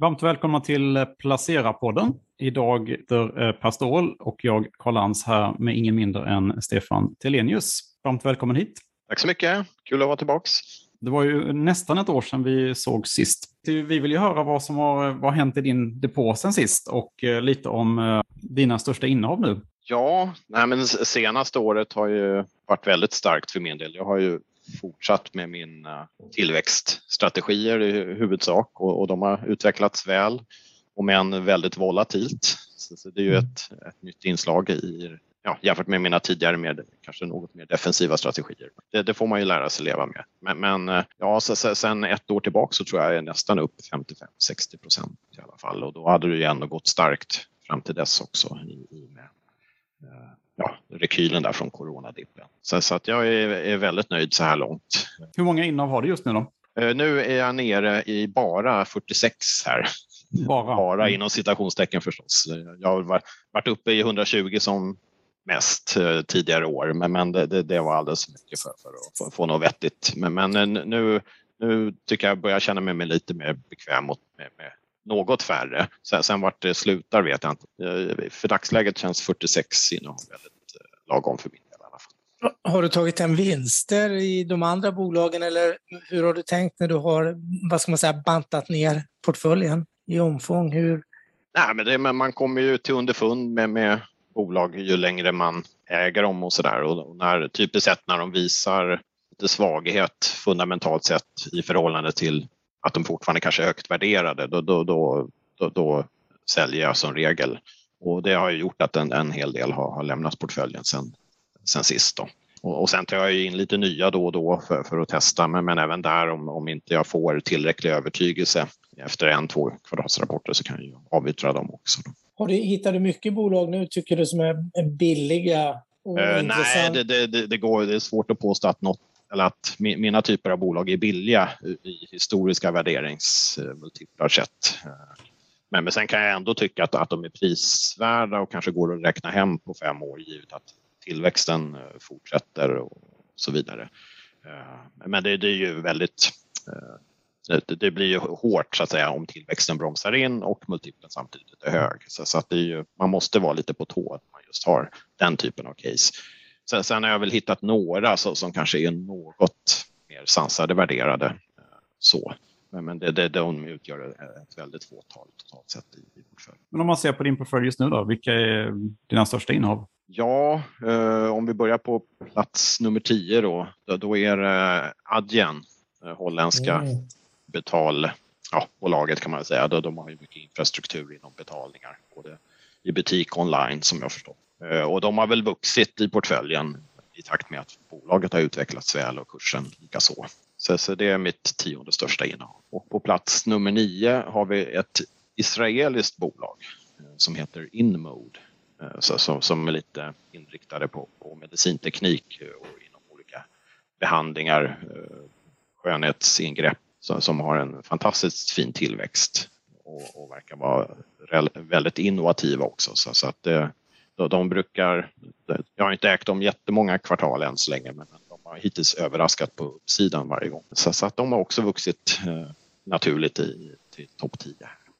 Varmt välkomna till Placera-podden. Idag är eh, Per Ståhl och jag, Karl Lans, här med ingen mindre än Stefan Telenius. Varmt välkommen hit. Tack så mycket. Kul att vara tillbaka. Det var ju nästan ett år sedan vi såg sist. Vi vill ju höra vad som har, vad hänt i din depå sen sist och eh, lite om eh, dina största innehav nu. Ja, nej men senaste året har ju varit väldigt starkt för min del. Jag har ju fortsatt med mina tillväxtstrategier i huvudsak och, och de har utvecklats väl och men väldigt volatilt. Så det är ju mm. ett, ett nytt inslag i ja, jämfört med mina tidigare mer, kanske något mer defensiva strategier. Det, det får man ju lära sig leva med. Men, men ja, så, sen ett år tillbaka så tror jag är nästan upp 55-60 procent i alla fall och då hade det ju ändå gått starkt fram till dess också i, i med eh, ja, rekylen där från coronadippen. Så, så att jag är, är, väldigt nöjd så här långt. Hur många innehav har du just nu då? Eh, nu är jag nere i bara 46 här. Bara, bara inom citationstecken förstås. Jag har varit uppe i 120 som mest eh, tidigare år, men, men det, det, det var alldeles för mycket för, för att få, få något vettigt. Men, men eh, nu, nu tycker jag börjar känna mig lite mer bekväm med, med något färre. Sen, sen vart det slutar vet jag inte. För dagsläget känns 46 innehav väldigt lagom för min del. I alla fall. Har du tagit hem vinster i de andra bolagen eller hur har du tänkt när du har, vad ska man säga, bantat ner portföljen i omfång? Hur? Nej, men det, man kommer ju till underfund med, med bolag ju längre man äger dem och sådär. Och när, typiskt sett när de visar lite svaghet fundamentalt sett i förhållande till att de fortfarande kanske är högt värderade, då, då, då, då, då säljer jag som regel. Och det har ju gjort att en, en hel del har, har lämnat portföljen sen, sen sist. Då. Och, och sen tar jag in lite nya då och då för, för att testa, men, men även där om, om inte jag får tillräcklig övertygelse efter en, två kvartalsrapporter så kan jag avyttra dem också. Då. Har du, hittar du mycket bolag nu, tycker du, som är billiga? Uh, nej, det, det, det, går, det är svårt att påstå att, något, eller att mina typer av bolag är billiga i historiska värderingsmultiplar sett. Men, men sen kan jag ändå tycka att, att de är prisvärda och kanske går att räkna hem på fem år givet att tillväxten eh, fortsätter och så vidare. Eh, men det, det är ju väldigt eh, det, blir ju hårt så att säga om tillväxten bromsar in och multipeln samtidigt är hög. Så, så att det är ju, man måste vara lite på tå att man just har den typen av case. Sen, sen har jag väl hittat några så, som kanske är något mer sansade värderade. Så. Men, men det, det, de utgör ett väldigt fåtal totalt sett i, i portföljen. Men om man ser på din portfölj just nu då, vilka är dina största innehav? Ja, eh, om vi börjar på plats nummer 10 då, då, då är det Adyen, eh, holländska mm betal, ja, bolaget kan man säga. De har ju mycket infrastruktur inom betalningar, både i butik och online som jag förstår. Eh, och de har väl vuxit i portföljen i takt med att bolaget har utvecklats väl och kursen likaså. Så, så det är mitt tionde största innehav. Och på plats nummer nio har vi ett israeliskt bolag eh, som heter Inmode. Eh, så, som, som är lite inriktade på, på medicinteknik eh, och inom olika behandlingar, skönhetsingrepp som har en fantastiskt fin tillväxt och, och verkar vara väldigt innovativa också. Så, så att det, de brukar, jag har inte ägt dem jättemånga kvartal än så länge men har hittills överraskat på uppsidan varje gång. Så, så att de har också vuxit eh, naturligt i, till topp 10.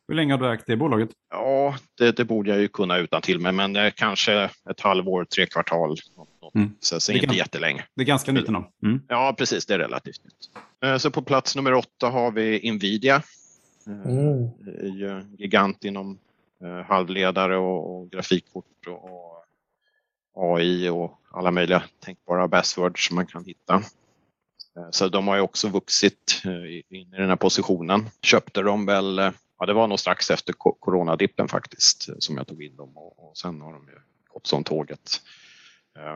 Hur länge har du ägt det bolaget? Ja, det, det borde jag ju kunna utan till men, men eh, kanske ett halvår, tre kvartal. Mm. Så, så inte ganska, jättelänge. Det är ganska nytt ändå. Mm. Ja, precis. Det är relativt nytt. Eh, så på plats nummer åtta har vi Nvidia. Eh, mm. Gigant inom halvledare och, och grafikkort och, och, AI och alla möjliga tänkbara buzzwords som man kan hitta. Eh, så de har ju också vuxit eh, in i den här positionen. Köpte de väl, eh, ja det var nog strax efter coronadippen faktiskt som jag tog in dem och, och sen har de ju gått som tåget.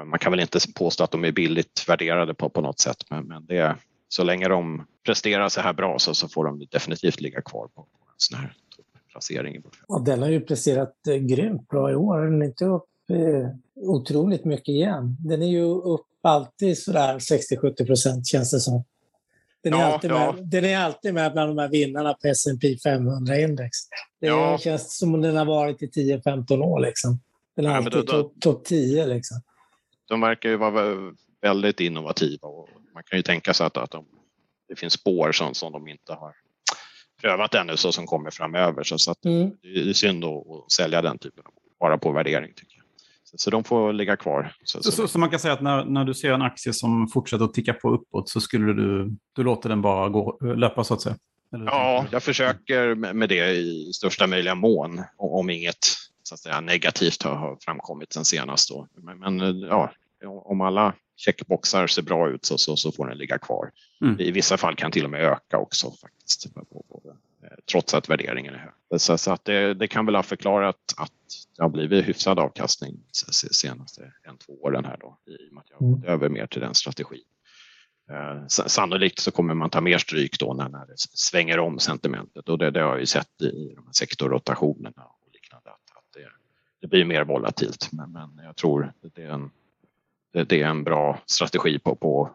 Man kan väl inte påstå att de är billigt värderade på, på något sätt men, men det så länge de presterar så här bra så, så får de definitivt ligga kvar på, på en sån här placering. Ja, den har ju presterat grymt bra i år. Den är inte upp eh, otroligt mycket igen. Den är ju upp alltid sådär 60-70 procent känns det som. Den är, ja, alltid ja. med, den är alltid med bland de här vinnarna på S&P 500-index. Det ja. känns som om den har varit i 10-15 år. Liksom. Den är ja, alltid topp top 10. Liksom de verkar ju vara väldigt innovativa och man kan ju tänka sig att, att de, det finns spår som, som de inte har prövat ännu så som kommer framöver. Så, så att mm. det är synd att sälja den typen av bara på värdering. tycker jag. Så, så de får ligga kvar. Så, så, så, man kan säga att när, när du ser en aktie som fortsätter att ticka på uppåt så skulle du, du låter den bara gå, löpa så att säga? Eller ja, jag försöker med det i största möjliga mån om inget så att säga, negativt har framkommit sen senast. Då. Men, men ja, om alla checkboxar ser bra ut så, så, så får den ligga kvar. Mm. I vissa fall kan till och med öka också faktiskt. På, på, på, eh, trots att värderingen är hög. Så, så att det, det, kan väl ha förklarat att det har blivit hyfsad avkastning senaste en, två åren här då i och med att jag har gått mm. över mer till den strategin. Eh, sannolikt så kommer man ta mer stryk då när, när det svänger om sentimentet och det, det har jag ju sett i de här sektorrotationerna och liknande att, att det, det, blir mer volatilt. Men, men jag tror det är en det är en bra strategi på, på,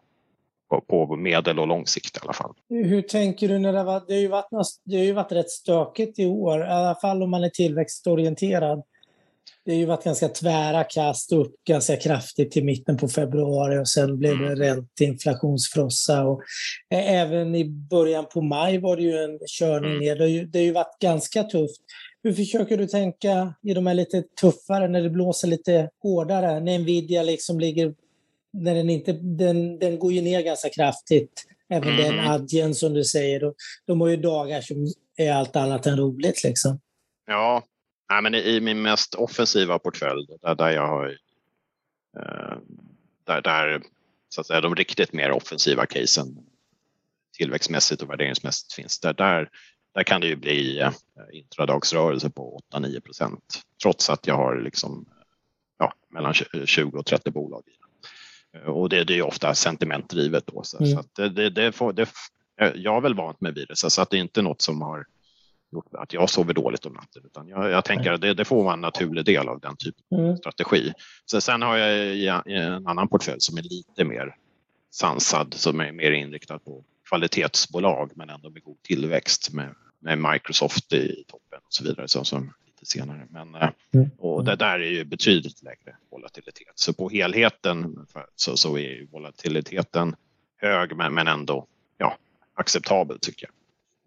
på, medel och lång sikt i alla fall. Hur tänker du när det, var, det, har ju varit, det har ju varit rätt stökigt i år, i alla fall om man är tillväxtorienterad. Det har ju varit ganska tvära kast upp ganska kraftigt till mitten på februari och sen blev det mm. rent inflationsfrossa. Och även i början på maj var det ju en körning mm. ner. Det har ju, det har ju varit ganska tufft. Hur försöker du tänka i de här lite tuffare, när det blåser lite hårdare, när Nvidia liksom ligger, när den inte, den, den går ju ner ganska kraftigt, även mm. den adjen som du säger. De, de har ju dagar som är allt annat än roligt liksom. Ja, Nej, men i, min mest offensiva portfölj, där, där jag har eh, där, där så att säga, de riktigt mer offensiva casen tillväxtmässigt och värderingsmässigt finns, där, där där kan det ju bli eh, intradagsrörelse på 8-9 procent trots att jag har liksom, ja, mellan 20 och 30 bolag i den. Eh, och det, det är ofta sentimentdrivet då. Så, mm. så det, det, det, får, det, jag har väl vant mig vid det så, att det är inte något som har gjort att jag sover dåligt om natten. Utan jag, jag tänker att det, det, får vara en naturlig del av den typen av mm. strategi. Så sen har jag en annan portfölj som är lite mer sansad, som är mer inriktad på kvalitetsbolag men ändå med god tillväxt med med Microsoft i toppen och så vidare så, som senare. Men, eh, mm. Och det där är ju betydligt lägre volatilitet. Så på helheten så, så är volatiliteten hög men, men ändå ja, acceptabel tycker jag.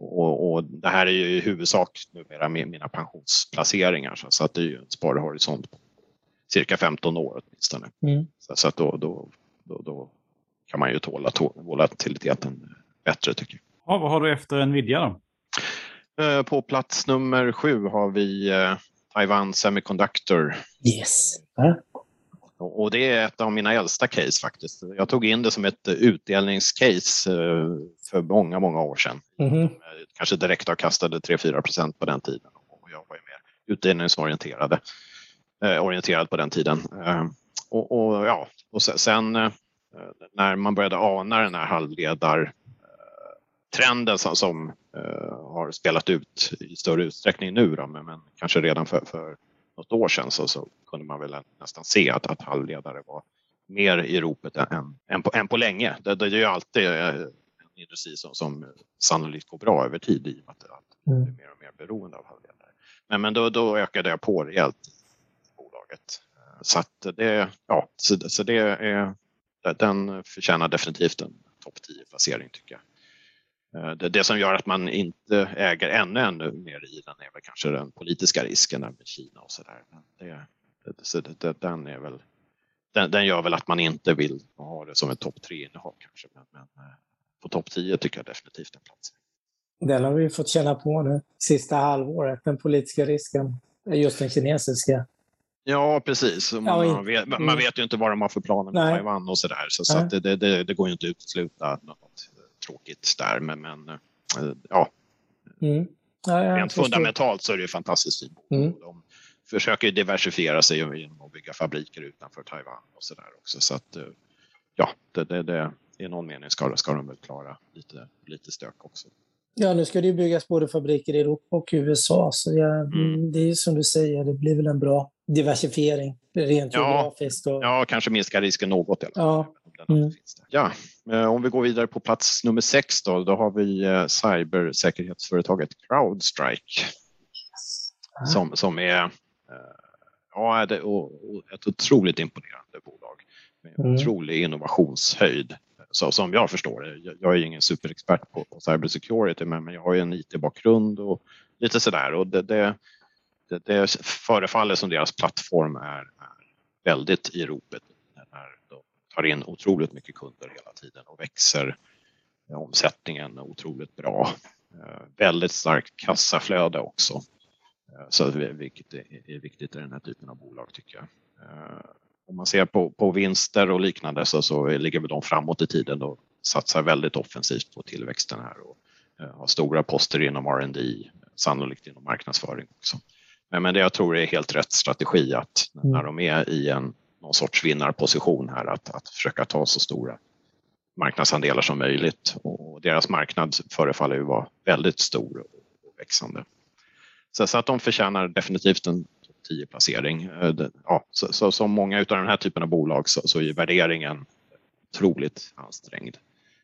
Och, och, det här är ju i huvudsak numera mina pensionsplaceringar så, så att det är ju en sparhorisont på cirka 15 år åtminstone. Mm. Så, så att då, då, då, då, kan man ju tåla volatiliteten bättre tycker jag. Ja, vad har du efter Nvidia då? Eh, på plats nummer sju har vi eh, Taiwan Semiconductor. Yes. Och det är ett av mina äldsta case faktiskt. Jag tog in det som ett utdelningscase eh, för många, många år sedan. Mm. Kanske direktavkastade 3-4 procent på den tiden. Och jag var ju mer utdelningsorienterad orienterad på den tiden. Och, och ja, och sen när man började ana den här halvledar trenden som, som uh, har spelat ut i större utsträckning nu då, men, men kanske redan för, för något år sedan så, så kunde man väl nästan se att, att halvledare var mer i ropet än, än, på, än på länge. Det, det är ju alltid uh, en industri som, som sannolikt går bra över tid i och med att, att mm. blir mer och mer beroende av halvledare. Men, men då, då ökade jag på rejält i bolaget. Uh, så att det, ja, så, så det är, den förtjänar definitivt en topp 10-placering tycker jag. Eh, det, det, som gör att man inte äger ännu, ännu mer i den är väl kanske den politiska risken med Kina och sådär. Det, så det, den, är väl, den, den, gör väl att man inte vill ha det som ett topp tre innehav kanske. Men, men eh, på topp 10 tycker jag definitivt en plats. Den har vi fått känna på nu sista halvåret, den politiska risken. Just den kinesiska. Ja, precis. Man, ja, man, vet, man, vet, ju inte vad de har för planer med Taiwan och sådär. Så, så det, det, det, går ju inte att utesluta något tråkigt där. Men, men eh, ja. Mm. ja Rent fundamentalt så är det fantastiskt fint. Mm. De försöker diversifiera sig genom att bygga fabriker utanför Taiwan och så där också. Så att eh, ja, det, det, det, i någon mening ska, ska de väl klara lite, lite stök också. Ja, nu ska det ju byggas både fabriker i Europa och USA, så jag, mm. det är som du säger, det blir väl en bra diversifiering rent ja, geografiskt. Och... Ja, kanske minska risken något i alla fall. Ja. Mm. ja, om vi går vidare på plats nummer sex då, då har vi eh, cybersäkerhetsföretaget Crowdstrike. Som, som är eh, ja, det, och, ett otroligt imponerande bolag med mm. otrolig innovationshöjd så, som jag förstår det. Jag, jag är ingen superexpert på, på cybersecurity men, men jag har ju en IT-bakgrund och lite sådär. Och det, det, det, det förefaller som deras plattform är, är väldigt i ropet. Tar in otroligt mycket kunder hela tiden och växer omsättningen otroligt bra. Eh, väldigt starkt kassaflöde också. Eh, så vilket är viktigt i den här typen av bolag tycker jag. Eh, om man ser på, på vinster och liknande så, så ligger de framåt i tiden och satsar väldigt offensivt på tillväxten här och har stora poster inom R&D, sannolikt inom marknadsföring också. Men, men det jag tror är helt rätt strategi att när mm. de är i en någon sorts vinnarposition här att, att försöka ta så stora marknadsandelar som möjligt och deras marknad förefaller ju vara väldigt stor och växande. Så, så att de förtjänar definitivt en 10-placering. Eh, ja, så, så, som många av den här typen av bolag så, så är värderingen otroligt ansträngd.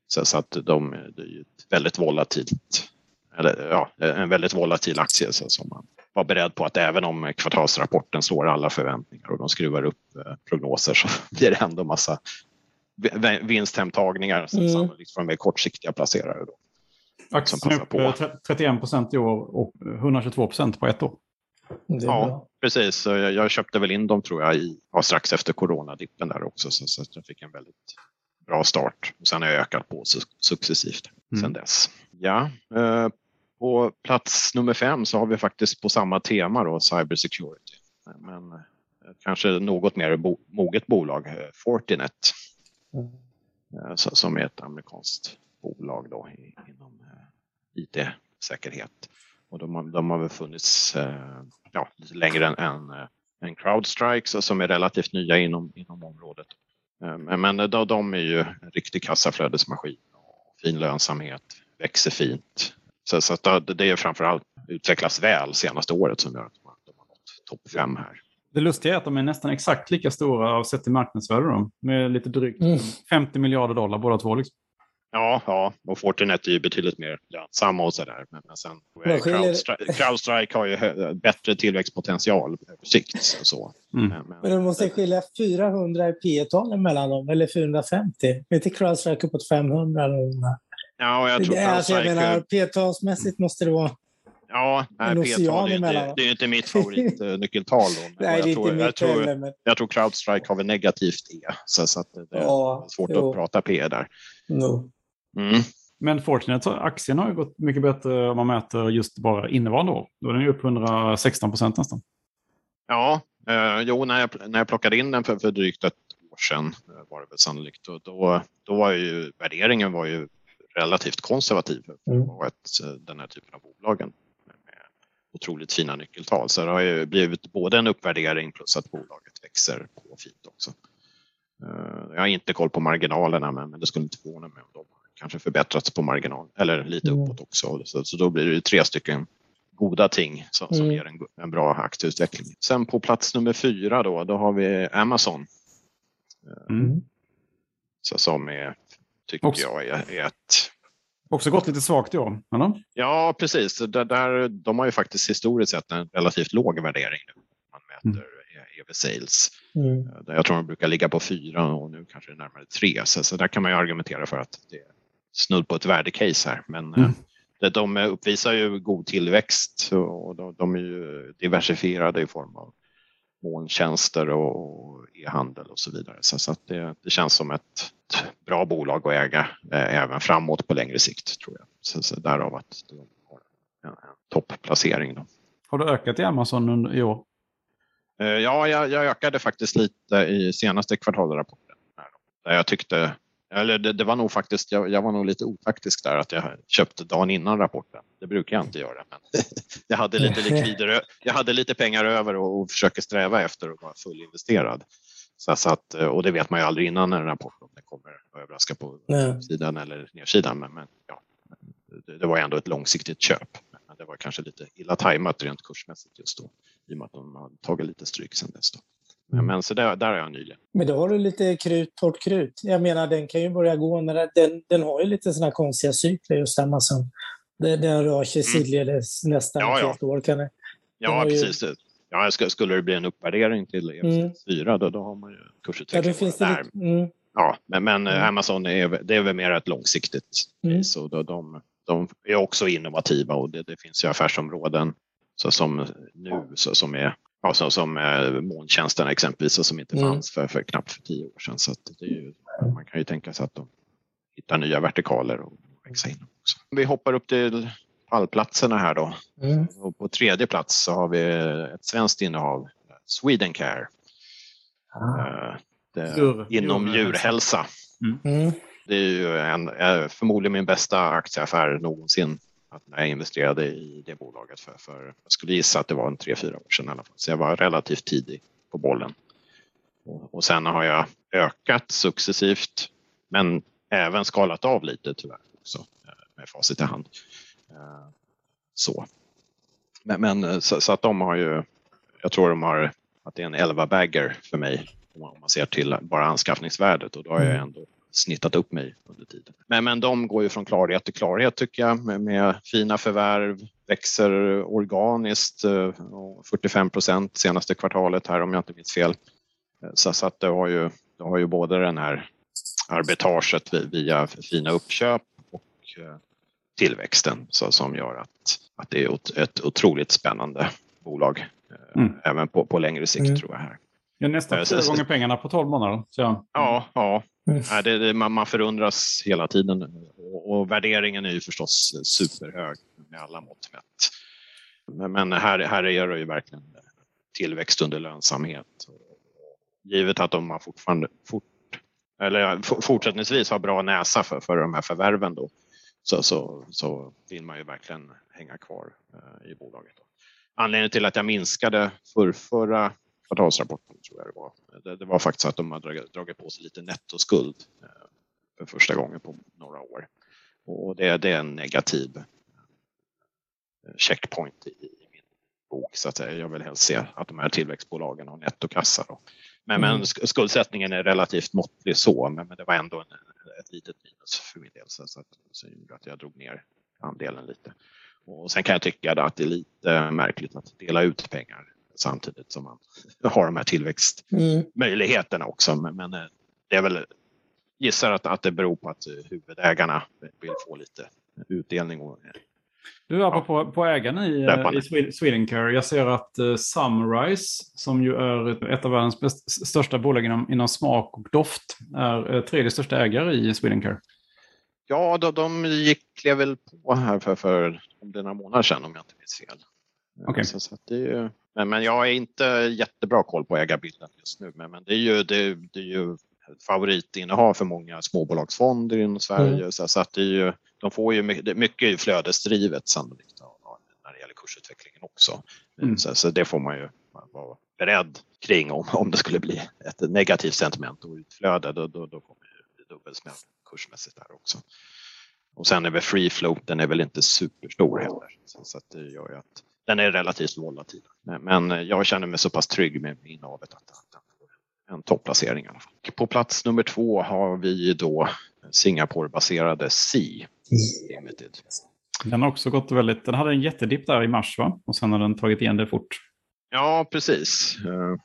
Så, så att de, det är ett väldigt volatilt, eller ja, en väldigt volatil aktie så, som man var beredd på att även om kvartalsrapporten slår alla förväntningar och de skruvar upp eh, prognoser så blir det ändå massa vinsthemtagningar mm. sannolikt från mer kortsiktiga placerare. Då, Aktien upp 31 procent i år och 122 procent på ett år. Ja, precis. Jag, jag, köpte väl in dem tror jag i, strax efter coronadippen där också så, så jag fick en väldigt bra start. Och sen har jag ökat på successivt mm. sen dess. Ja, eh, på plats nummer fem så har vi faktiskt på samma tema då, cybersecurity. Men eh, kanske något mer bo moget bolag, eh, Fortinet. Mm. som är ett amerikanskt bolag då inom eh, IT-säkerhet. Och de har, de har väl funnits eh, ja, lite längre än, än, än Crowdstrike som är relativt nya inom, inom området. Men, men de, de är ju en riktig kassaflödesmaskin. Fin lönsamhet, växer fint. Så, så att det är framförallt utvecklats väl senaste året som gör att de har nått topp fem här. Det lustiga är att de är nästan exakt lika stora sett till marknadsvärde. Då, med lite drygt mm. 50 miljarder dollar båda två. Liksom. Ja, ja, och Fortinet är ju betydligt mer lönsamma och sådär. Men, men sen Crowdstrike, Crowdstrike har ju bättre tillväxtpotential på sikt. Så. Mm. Men, men, men det måste skilja 400 i P tal mellan dem, eller 450. Är inte Crowdstrike uppåt 500? Eller ja, jag tror det, alltså, jag menar, P talsmässigt måste det vara Ja, nej, P-tal är, inte, det är inte mitt favoritnyckeltal. nej, det är inte mitt jag, tror, heller, men... jag tror Crowdstrike har väl negativt E, så, så att det ja, är svårt jo. att prata P där. No. Mm. Men Fortinet, aktien har ju gått mycket bättre om man mäter just bara innevarande år. Då är den ju upp 116 procent nästan. Ja, eh, jo, när jag, när jag plockade in den för, för drygt ett år sedan eh, var det väl sannolikt. Och då, då var ju värderingen var ju relativt konservativ för mm. ett, eh, den här typen av bolagen otroligt fina nyckeltal. Så det har ju blivit både en uppvärdering plus att bolaget växer på fint också. Eh, jag har inte koll på marginalerna men det skulle inte förvåna mig om de kanske förbättrats på marginal eller lite mm. uppåt också. Så, så då blir det tre stycken goda ting som, som mm. ger en, en, bra aktieutveckling. Sen på plats nummer fyra då, då har vi Amazon. Eh, mm. Så, som är, tycker också. jag är, är ett Också gått lite svagt i år, eller? Ja, precis. Där, där, de har ju faktiskt historiskt sett en relativt låg värdering nu. Man mäter mm. EV sales. Mm. Jag tror de brukar ligga på fyra och nu kanske det är närmare tre. Så, så där kan man ju argumentera för att det är snudd på ett värdecase här. Men mm. Eh, de uppvisar ju god tillväxt och de, de är ju diversifierade i form av molntjänster och e-handel och så vidare. Så, så det, det, känns som ett bra bolag att äga eh, även framåt på längre sikt tror jag. Så, så därav att de har en, en topplacering. Då. Har du ökat i Amazon under, i år? Eh, ja, jag, jag, ökade faktiskt lite i senaste kvartalrapporten. Där jag tyckte eller det, det, var nog faktiskt, jag, jag, var nog lite otaktisk där att jag köpte dagen innan rapporten. Det brukar jag inte göra. Men jag, hade lite likvider, jag hade lite pengar över och, och försöker sträva efter att vara fullinvesterad. Så, så att, och det vet man ju aldrig innan en rapport om den kommer att överraska på Nej. sidan eller nedsidan. Men, men ja, det, det, var ändå ett långsiktigt köp. Men det var kanske lite illa tajmat rent kursmässigt just då i och med att de har tagit lite stryk sedan dess. Då. Mm. Men så där, där är jag nyligen. Men då har du lite krut, torrt krut. Jag menar, den kan ju börja gå när den, den har ju lite sådana konstiga cykler just Amazon. Den, den rör sig mm. sidledes nästan ja, ja. ett år. Kan det, ja, precis. Ju... Ja, skulle det bli en uppvärdering till EF4 mm. då, då har man ju kursutveckling ja, där. Lite, mm. ja, men, men mm. Amazon är, det är väl mer ett långsiktigt mm. så de, de, de, är också innovativa och det, det finns ju affärsområden så som nu så, som är ja, som eh, molntjänsterna exempelvis som inte mm. fanns för, för knappt för tio år sedan. Så det är ju, man kan ju tänka sig att de hittar nya vertikaler och växa in också. Vi hoppar upp till pallplatserna här då. Mm. Och på tredje plats så har vi ett svenskt innehav, Swedencare. Ah. Det, inom djurhälsa. Mm. mm. Det är ju en, förmodligen min bästa aktieaffär någonsin när jag investerade i det bolaget för, för jag skulle gissa att det var en tre, fyra år sedan i alla fall. Så jag var relativt tidig på bollen. Och, och sen har jag ökat successivt men även skalat av lite tyvärr också eh, med facit i hand. Eh, så. Men, men så, så, att de har ju, jag tror de har, att det är en 11 bagger för mig om man ser till bara anskaffningsvärdet och då har jag mm. ändå snittat upp mig under tiden. Men, men de går ju från klarhet till klarhet tycker jag med, med fina förvärv, växer organiskt 45 eh, procent senaste kvartalet här om jag inte minns fel. Eh, så, så att det har ju, det har ju både den här arbetaget via fina uppköp och eh, tillväxten så, som gör att, att det är ett otroligt spännande bolag. Mm. Även på, på längre sikt mm. tror jag här. Ja, nästan fyra gånger pengarna på 12 månader. Så. Ja, ja. Mm. det, det, man, man förundras hela tiden. Och, och, värderingen är ju förstås superhög med alla mått mätt. Men, men här, här är det ju verkligen tillväxt under lönsamhet. Givet att de har fortfarande fort, eller fortsättningsvis har bra näsa för, för de här förvärven då, så, så, så vill man ju verkligen hänga kvar eh, i bolaget. Anledningen till att jag minskade för förra kvartalsrapporten tror jag det var. Det, det var faktiskt att de har dragit, dragit på sig lite nettoskuld eh, för första gången på några år. Och det, det är en negativ eh, checkpoint i, i min bok så att säga. Jag vill helst se att de här tillväxtbolagen har nettokassa. Då. Men, mm. men skuldsättningen är relativt måttlig så, men, men det var ändå en, ett litet minus för min del så, så, att, så gjorde att jag drog ner andelen lite. Och sen kan jag tycka att det är lite märkligt att dela ut pengar samtidigt som man har de här tillväxtmöjligheterna mm. också. Men, men, eh, det är väl, gissar att, att det beror på att eh, huvudägarna vill få lite utdelning. Och, eh, du, apropå ja, på ägarna i, i Swedencare. Jag ser att uh, Sunrise, som ju är ett av världens bäst, största bolag inom, inom smak och doft, är uh, tredje största ägare i Swedencare. Ja, de, de gick, klev väl på här för, för om det är några månader sedan om jag inte minns fel. Okay. Så, så det är ju, men, men jag har inte jättebra koll på ägarbilden just nu. Men, men det är ju, det, det är ju favoritinnehav för många småbolagsfonder inom Sverige. Mm. Så, så, att det är ju, de får ju mycket, mycket flödesdrivet sannolikt när det gäller kursutvecklingen också. Mm. Så, så, det får man ju vara beredd kring om, om det skulle bli ett negativt sentiment och utflöde. Då, då, då kommer det bli dubbelsmäll kursmässigt där också. Och sen är väl free float, den är väl inte superstor heller. Så, så att det gör ju att den är relativt volatil. Men, jag känner mig så pass trygg med innehavet att, att en topplacering i alla fall. På plats nummer två har vi då Singapore-baserade Limited. Den har också gått väldigt, den hade en jättedipp där i mars va? Och sen har den tagit igen det fort. Ja, precis. Eh,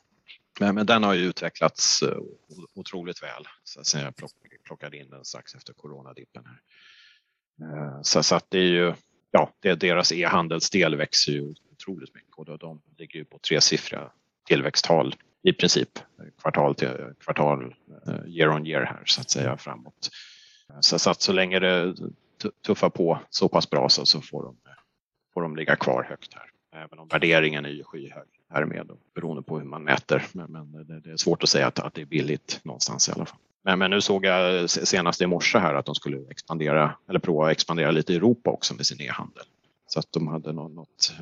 men, men den har ju utvecklats eh, otroligt väl sen jag plockade in den strax efter coronadippen. Här. Eh, så, så att det är ju ja, det, deras e-handelsdel växer ju otroligt mycket och de ligger ju på tresiffriga tillväxttal i princip kvartal till kvartal, eh, year on year här så att säga framåt. Eh, så, så att så länge det tuffar på så pass bra så, så får, de, får de ligga kvar högt här. Även om värderingen är ju skyhög härmed beroende på hur man mäter. Men, men det, det, är svårt att säga att, att det är billigt någonstans i alla fall. Men, men nu såg jag senast i morse här att de skulle expandera eller prova att expandera lite i Europa också med sin e-handel. Så att de hade något, något,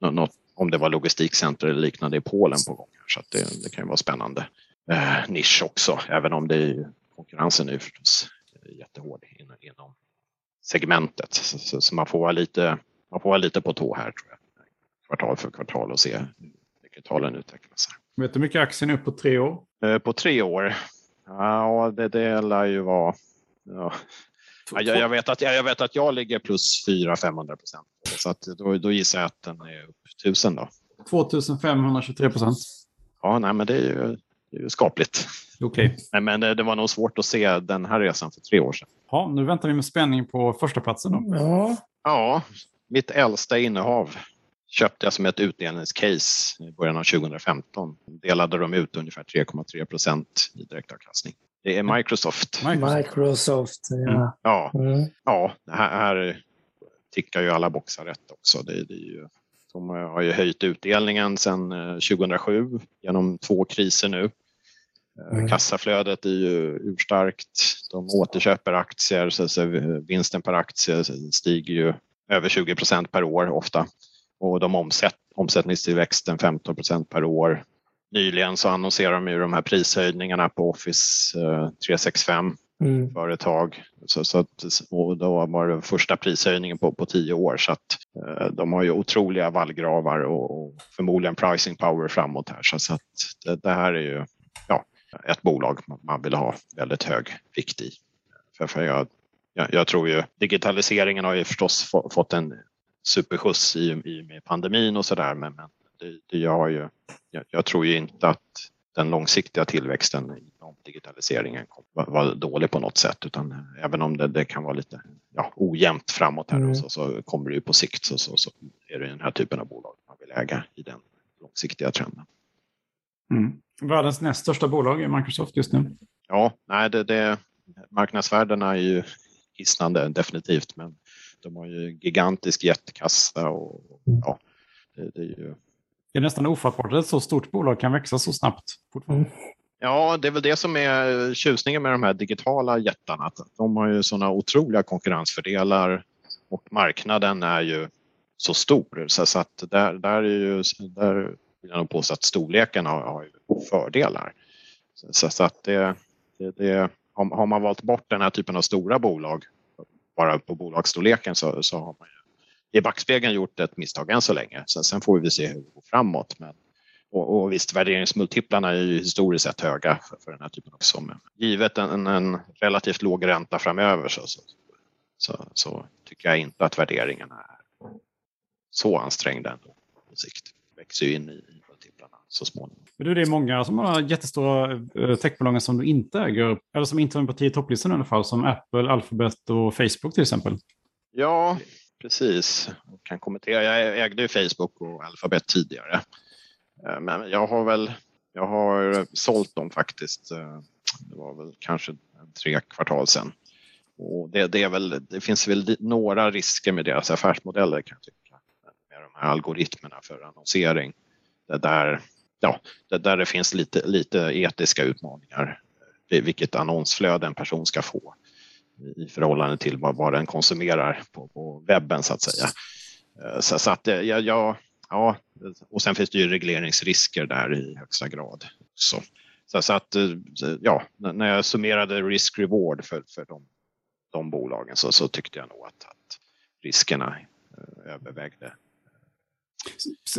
eh, något om det var logistikcenter eller liknande i Polen på gång. Så att det, det kan ju vara spännande eh, nisch också, även om det är, konkurrensen är förstås jättehård inom, inom segmentet. Så, så, så, man, får vara lite, man får vara lite på tå här tror jag. Kvartal för kvartal och se hur talen utvecklas. Vet du hur mycket aktien är upp på tre år? Eh, på tre år Ja, det, det lär ju vara... Ja. Jag, jag, vet att, jag vet att jag ligger plus 400-500 procent. Så att då, då gissar jag att den är upp 1000 då. 2523 procent. Ja, nej, men det är ju, det är ju skapligt. Okay. Men, men det, det, var nog svårt att se den här resan för tre år sedan. Ja, nu väntar vi med spänning på första platsen då. Ja. ja, mitt äldsta innehav köpte jag som ett utdelningscase i början av 2015. Delade de ut ungefär 3,3 procent i direktavkastning. Det är Microsoft. Microsoft, Microsoft ja. Mm. Ja, mm. ja här, här tickar ju alla boxar rätt också. Det, det är ju, de har ju höjt utdelningen sedan 2007 eh, genom två kriser nu. Eh, mm. Kassaflödet är ju urstarkt. De återköper aktier så, så vinsten per aktie stiger ju över 20 procent per år ofta och de omsätt, omsättningstillväxten 15 procent per år. Nyligen så annonserar de ju de här prishöjningarna på Office 365 eh, mm. företag. Så, så att, och då var det första prishöjningen på, på tio år så att eh, de har ju otroliga vallgravar och, och förmodligen pricing power framåt här. Så, så att det, det, här är ju ja, ett bolag man vill ha väldigt hög vikt i. För, för jag, jag, jag tror ju digitaliseringen har ju förstås fått en superskjuts i, i med pandemin och sådär men, men det, det gör ju, jag, jag, tror ju inte att den långsiktiga tillväxten inom digitaliseringen kommer vara dålig på något sätt utan även om det, det kan vara lite ja, ojämnt framåt här mm. så, så kommer det ju på sikt så, så, så, är det den här typen av bolag man vill äga i den långsiktiga trenden. Mm. Världens näst största bolag är Microsoft just nu. Ja, nej, det, det, marknadsvärdena är ju hisnande definitivt men de har ju gigantisk jättekassa och ja, det, det är ju... Det är nästan ofattbart att ett så stort bolag kan växa så snabbt. Mm. Ja, det är väl det som är tjusningen med de här digitala jättarna. de har ju sådana otroliga konkurrensfördelar och marknaden är ju så stor så, att där, där, är ju, där vill jag nog påstå att storleken har, har fördelar. Så, så att det, det, det, har man valt bort den här typen av stora bolag bara på bolagsstorleken så, så har man ju i backspegeln gjort ett misstag än så länge. Sen, sen får vi se hur det går framåt. Men, och, och visst, värderingsmultiplarna är ju historiskt sett höga för, för den här typen också. Men givet en, en relativt låg ränta framöver så, så, så, så, tycker jag inte att värderingarna är så ansträngda ändå på sikt. växer ju in i, så småningom. Men du, det är många som har jättestora eh, techbolag som du inte äger, eller som inte är på tio topplistan i alla fall, som Apple, Alphabet och Facebook till exempel. Ja, precis. Jag kan kommentera. Jag ägde ju Facebook och Alphabet tidigare. Eh, men jag har väl jag har sålt dem faktiskt. Eh, det var väl kanske tre kvartal sedan. Och det, det, är väl, det finns väl några risker med deras affärsmodeller kan jag tycka. Med de här algoritmerna för annonsering. Det där ja, där det finns lite, lite etiska utmaningar. Vilket annonsflöde en person ska få i förhållande till vad, vad den konsumerar på, på webben så att säga. Eh, så, så att eh, ja, ja, ja, och sen finns det ju regleringsrisker där i högsta grad. Så, så, så att eh, ja, när jag summerade risk-reward för, för de, de bolagen så, så tyckte jag nog att, att riskerna övervägde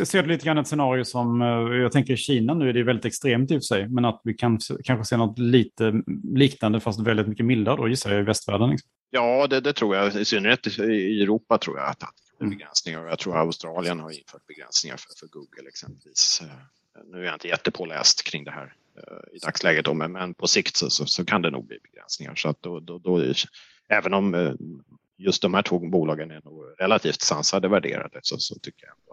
Ser du lite grann ett scenario som, eh, jag tänker i Kina nu är det väldigt extremt i och för sig, men att vi kan kanske se något lite liknande fast väldigt mycket mildare då gissar jag i västvärlden? Liksom. Ja, det, det, tror jag. I synnerhet i Europa tror jag att mm. begränsningar. Jag tror Australien har infört begränsningar för, för Google exempelvis. Eh, nu är jag inte jättepåläst kring det här eh, i dagsläget, då, men på sikt så, så, så, kan det nog bli begränsningar. Så att då, då, då även om just de här två bolagen är nog relativt sansade värderade så, så tycker jag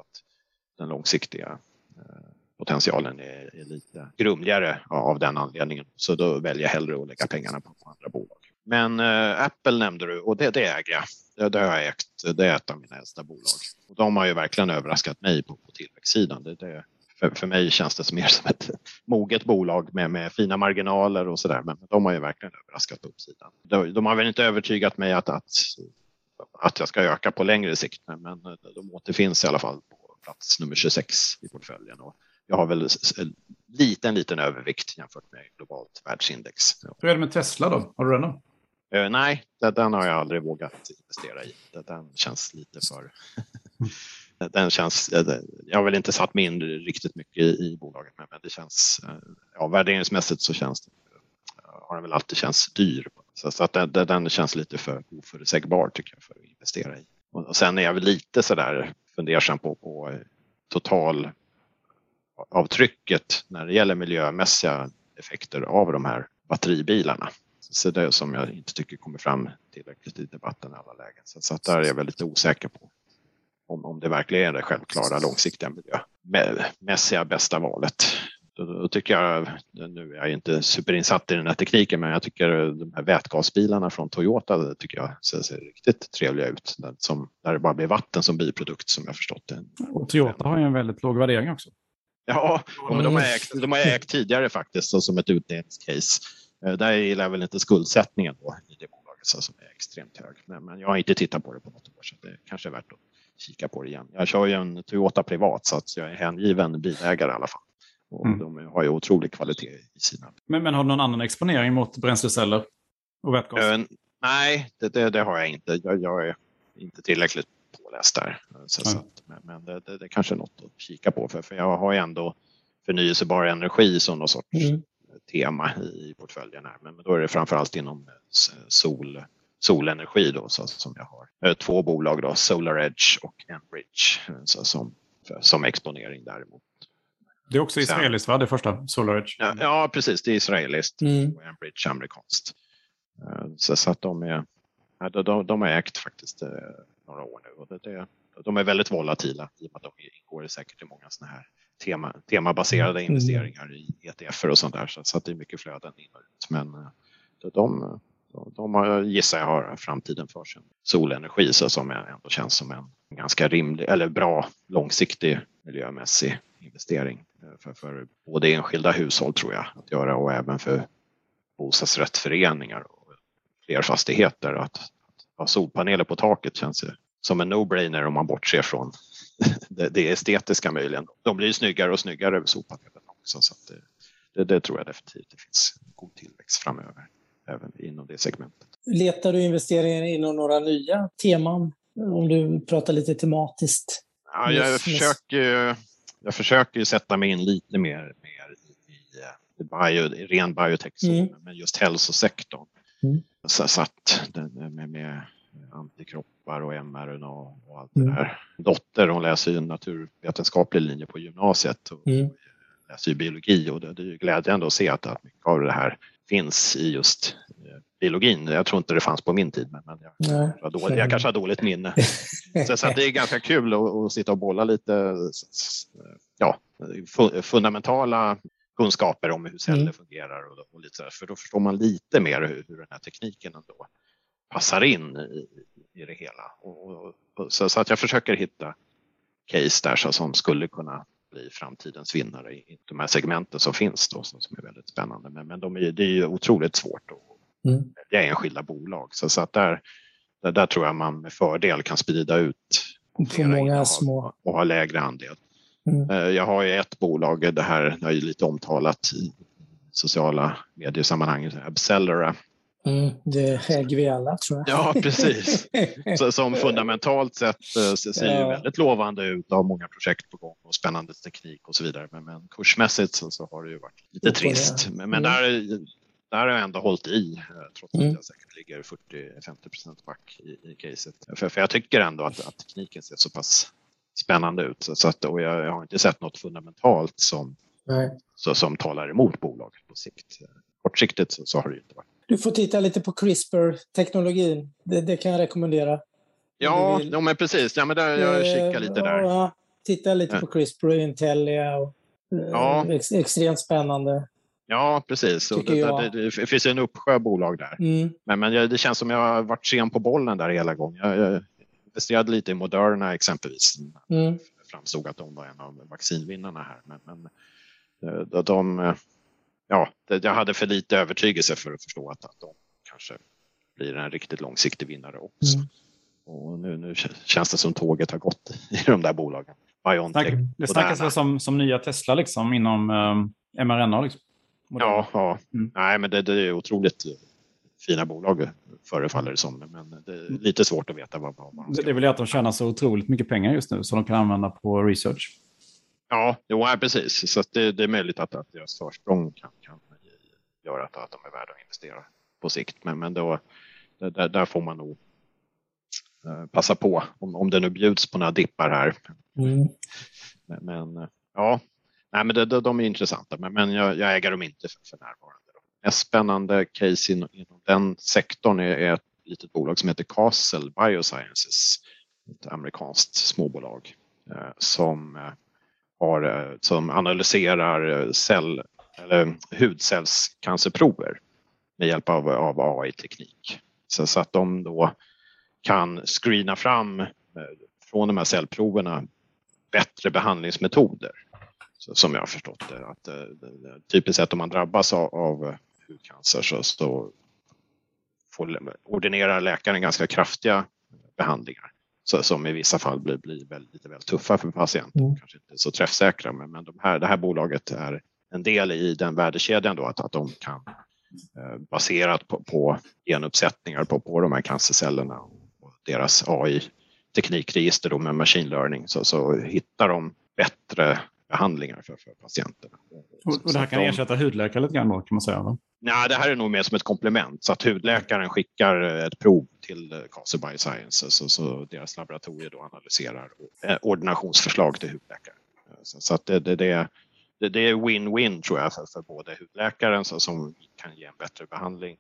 den långsiktiga eh, potentialen är, är lite grumligare av den anledningen. Så då väljer jag hellre att lägga pengarna på andra bolag. Men eh, Apple nämnde du och det, det äger jag. Det, det har jag ägt. Det är ett av mina äldsta bolag. Och de har ju verkligen överraskat mig på, på tillväxtsidan. Det, det, för, för mig känns det mer som ett moget bolag med, med fina marginaler och sådär. Men de har ju verkligen överraskat på uppsidan. De, de har väl inte övertygat mig att, att, att jag ska öka på längre sikt, men de återfinns i alla fall på plats nummer 26 i portföljen. Och jag har väl en liten, liten övervikt jämfört med globalt världsindex. Hur är det med Tesla då? Har du den då? Uh, nej, den har jag aldrig vågat investera i. Den känns lite för... den känns, jag har väl inte satt mig in riktigt mycket i bolaget men det känns, eh, ja värderingsmässigt så känns det, har den väl alltid känts dyr. Så att den, den känns lite för oförutsägbar tycker jag för att investera i. Och sen är jag väl lite sådär fundersam på, på totalavtrycket när det gäller miljömässiga effekter av de här batteribilarna. Så det är som jag inte tycker kommer fram tillräckligt i debatten i alla lägen. Så, så där är jag väldigt osäker på om, om det verkligen är det självklara långsiktiga miljömässiga bästa valet. Då, tycker jag, nu är jag inte superinsatt i den här tekniken, men jag tycker de här vätgasbilarna från Toyota tycker jag ser, ser riktigt trevliga ut. Som, där det bara blir vatten som biprodukt som jag förstått det. Och Toyota har ju en väldigt låg värdering också. Ja, de, de, har, ägt, de har ägt tidigare faktiskt som ett utdelningscase. Eh, där gillar jag väl inte skuldsättningen då i det bolaget som är extremt hög. Men, men, jag har inte tittat på det på något år så det kanske är värt att kika på det igen. Jag kör ju en Toyota privat så att jag är hängiven bilägare i alla fall. Och mm. De har ju otrolig kvalitet i sina. Men, men har du någon annan exponering mot bränsleceller och vätgas? Uh, nej, det, det, det, har jag inte. Jag, jag, är inte tillräckligt påläst där. Så, mm. att, men, men det, det, det kanske är något att kika på för, för jag har ju ändå förnyelsebar energi som någon sorts mm. tema i portföljen. Här. Men, men då är det framförallt inom sol, solenergi då, så, som jag har. Två bolag då, Solar Edge och Enbridge så, som, som exponering däremot. Det är också israeliskt va, det första, Solar Edge? Ja, ja precis, det är israeliskt mm. och Enbridge amerikanskt. Eh, så, så att de är, de, de har ägt faktiskt eh, några år nu och det, det, de är väldigt volatila i och med att de ingår säkert i många sådana här tema, temabaserade mm. investeringar i ETFer och sånt där så, så att det är mycket flöden in och ut. Men eh, de, de har, gissar jag har framtiden för sig. Solenergi så som ändå känns som en ganska rimlig eller bra långsiktig miljömässig investering för, för både enskilda hushåll tror jag att göra och även för bostadsrättsföreningar och fler fastigheter. Att, att ha solpaneler på taket känns ju som en no-brainer om man bortser från det, det estetiska möjligen. De blir snyggare och snyggare över solpanelerna också så det, det, det, tror jag definitivt det finns god tillväxt framöver även inom det segmentet. Letar du investeringar inom några nya teman? Om du pratar lite tematiskt. Ja, jag, försöker, jag försöker sätta mig in lite mer, mer i, i, bio, ren biotech, mm. men just hälsosektorn. Mm. Så, så att med, med antikroppar och mRNA och allt mm. det där. Dotter hon läser ju en naturvetenskaplig linje på gymnasiet och mm. läser ju biologi och det, det är ju glädjande att se att, att mycket av det här finns i just eh, biologin. Jag tror inte det fanns på min tid, men, men jag, Nej, jag, dålig, jag kanske har dåligt minne. så, så det är ganska kul att, att, sitta och bolla lite ja, fundamentala kunskaper om hur celler mm. fungerar och, och lite så här, för då förstår man lite mer hur, hur den här tekniken ändå passar in i, i det hela. Och, och, så, så, att jag försöker hitta case där så, som skulle kunna bli framtidens vinnare i de här segmenten som finns då som är väldigt spännande. Men, men de är, det är ju otroligt svårt att mm. välja enskilda bolag så, så att där, där, där, tror jag man med fördel kan sprida ut För många små. och ha lägre andel. Mm. Eh, jag har ju ett bolag, det här är ju lite omtalat i sociala mediesammanhang, Abcellera Mm, det äger vi alla tror jag. Ja, precis. Så, som fundamentalt sett eh, ser ja. väldigt lovande ut av många projekt på gång och spännande teknik och så vidare. Men, men kursmässigt så, så, har det ju varit lite trist. Men, men mm. där, där har jag ändå hållit i eh, trots att mm. jag säkert ligger 40-50 procent back i, i caset. För, för jag tycker ändå att, att tekniken ser så pass spännande ut. Så att, och jag, jag har inte sett något fundamentalt som, så, som talar emot bolaget på sikt. Kortsiktigt så, så har det inte varit du får titta lite på CRISPR-teknologin. Det, det, kan jag rekommendera. Ja, ja men precis. Ja, men där, jag eh, kikar lite där. Ja, titta lite på CRISPR och Intellia. Och, eh, ja. ex, extremt spännande. Ja, precis. Det, det, det, finns en uppsjö bolag där. Mm. Men, men det känns som jag har varit sen på bollen där hela gången. Jag, jag investerade lite i Moderna exempelvis. Mm. framstod att de var en av vaccinvinnarna här. Men, men eh, de, de ja, jag hade för lite övertygelse för att förstå att, att de kanske blir en riktigt långsiktig vinnare också. Mm. Och nu, nu känns det som tåget har gått i de där bolagen. Biontech, det snackas väl som, som nya Tesla liksom, inom um, mRNA? Liksom. Ja, ja. Mm. Nej, men det, det, är otroligt fina bolag förefaller det som. Men det är mm. lite svårt att veta vad, vad man ska Det är väl att de tjänar så otroligt mycket pengar just nu som de kan använda på research. Ja, jo, precis. Så det, det, är möjligt att, att deras försprång kan, kan göra att, att de är värda att investera på sikt. Men, men då, där, där får man nog eh, passa på om, om det nu bjuds på några dippar här. Mm. Men, men, ja, nej, men det, de, de är intressanta, men, men jag, jag, äger dem inte för, för närvarande. Mest spännande case inom, inom den sektorn är, är ett litet bolag som heter Castle Biosciences, ett amerikanskt småbolag eh, som, eh, har, eh, som analyserar eh, cell, eller hudcellscancerprover med hjälp av, av AI-teknik. Så, så, att de då kan screena fram eh, från de här cellproverna bättre behandlingsmetoder. Som jag har förstått det. Att, typiskt sett om man drabbas av, av hudcancer så, så får, ordinerar läkaren ganska kraftiga behandlingar så, som i vissa fall blir, blir väldigt, lite väl tuffa för patienten. Mm. Kanske inte så träffsäkra men, men de här, det här bolaget är en del i den värdekedjan då att, att de kan eh, baserat på, på genuppsättningar på, på de här cancercellerna och deras AI teknikregister då med machine learning så, så hittar de bättre behandlingar för, för patienterna. Och, och det här kan de, ersätta hudläkare lite grann då, kan man säga? Va? Nej, det här är nog mer som ett komplement så att hudläkaren skickar ett prov till Castle Biosciences så, så deras laboratorier då analyserar eh, ordinationsförslag till hudläkare. Så, så att det, det, det, det är win-win tror jag för, för både hudläkaren så, som kan ge en bättre behandling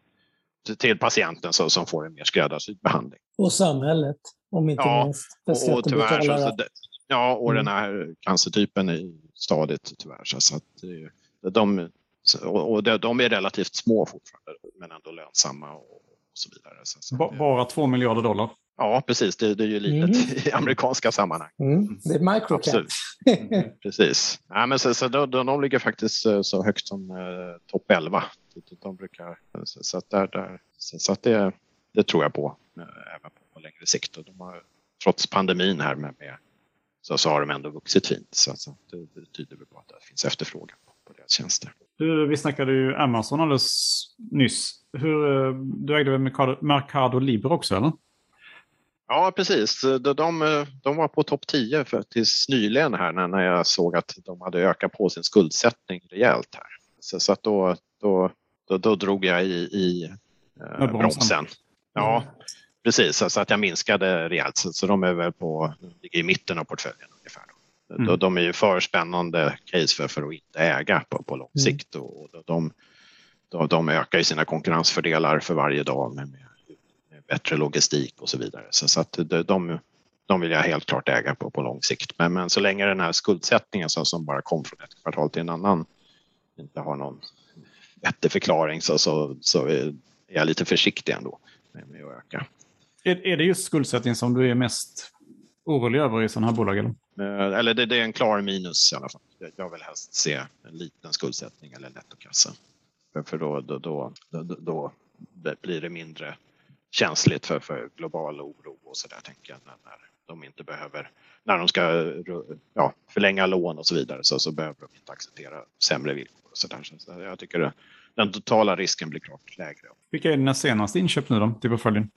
till patienten så, som får en mer skräddarsydd behandling. Och samhället, om inte ja, minst. Och, och tyvärr, så, så det, ja, och mm. den här cancertypen är stadigt tyvärr. Så, så att det, de, och de är relativt små fortfarande, men ändå lönsamma och, så vidare. Så, bara två miljarder dollar? Ja, precis. Det, det är ju litet mm. i amerikanska sammanhang. Mm. Det är microcap. Mm, precis. Ja, men så, så de, de ligger faktiskt eh, så högt som eh, topp 11. De brukar, så, så, att, där, där, så, så att det, det tror jag på, eh, även på, på längre sikt. Och de har, trots pandemin här med, med så, så har de ändå vuxit fint. Så, så det, det tyder på att det finns efterfrågan på, på deras tjänster. Du, vi snackade ju Amazon alldeles nyss. Hur, eh, du ägde väl Mercado, Mercado Libre också, eller? Ja, precis. De, de, de var på topp 10 för, tills nyligen här när, när jag såg att de hade ökat på sin skuldsättning rejält här. Så, så att då, då, då, då drog jag i, i eh, bromsen. Ja, precis. Så, att jag minskade rejält. Så, de är väl på, ligger i mitten av portföljen ungefär. Då. Mm. De är ju för spännande case för, för att inte äga på, på lång mm. sikt. Och de, de, de ökar ju sina konkurrensfördelar för varje dag med, med, med bättre logistik och så vidare. Så, så att de, de vill jag helt klart äga på, på lång sikt. Men, men så länge den här skuldsättningen så, som bara kom från ett kvartal till en annan inte har någon vettig förklaring så, så, så är jag lite försiktig ändå med, med att öka. Är, är det just skuldsättning som du är mest orolig över i sådana här bolag? Eller, eh, eller det, det, är en klar minus i alla fall. Jag vill helst se en liten skuldsättning eller nettokassa. För, för då, då, då, då, blir det mindre känsligt för, för global oro och så där tänker jag. När, när de inte behöver, när de ska ja, förlänga lån och så vidare så, så behöver de inte acceptera sämre villkor. Och så där. Så jag tycker den totala risken blir klart lägre. Vilka är dina senaste inköp nu då till portföljen?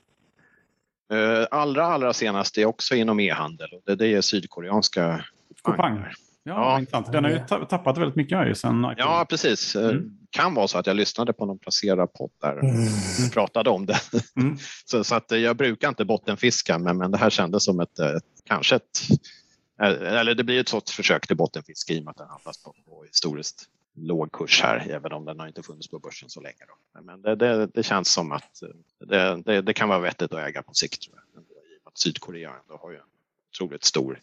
Eh, allra, allra senast är också inom e-handel. Det, det är sydkoreanska Coupang. Ja, ja. intressant. Den har ju tappat väldigt mycket här sen. Ja, precis. Eh, mm. kan vara så att jag lyssnade på någon placerad podd där mm. och pratade om det. Mm. så, så, att jag brukar inte bottenfiska, men, men det här kändes som ett, ett kanske ett eller det blir ett sorts försök till bottenfiske i och med att den handlas på, på historiskt låg kurs här, även om den har inte funnits på börsen så länge. Då. Men det, det, det känns som att det, det, det, kan vara vettigt att äga på sikt. Tror jag. I att Sydkorea ändå har ju en otroligt stor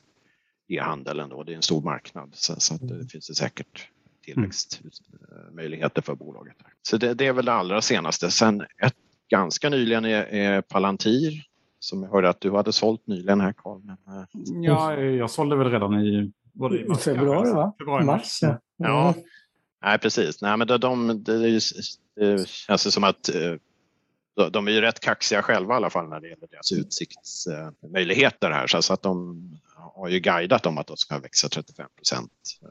e-handel ändå. Det är en stor marknad så, så att det mm. finns det säkert tillväxtmöjligheter för bolaget. Så det, det, är väl det allra senaste. Sen ett ganska nyligen är, är Palantir som jag hörde att du hade sålt nyligen här Carl. Men, eh, ja, jag sålde väl redan i, i februari, va? Februari, mars. Ja. ja. Nej, precis. Nej, men de, de, det, det känns som att eh, de är ju rätt kaxiga själva i alla fall när det gäller deras utsiktsmöjligheter här. Så att de har ju guidat om att de ska växa 35 procent eh,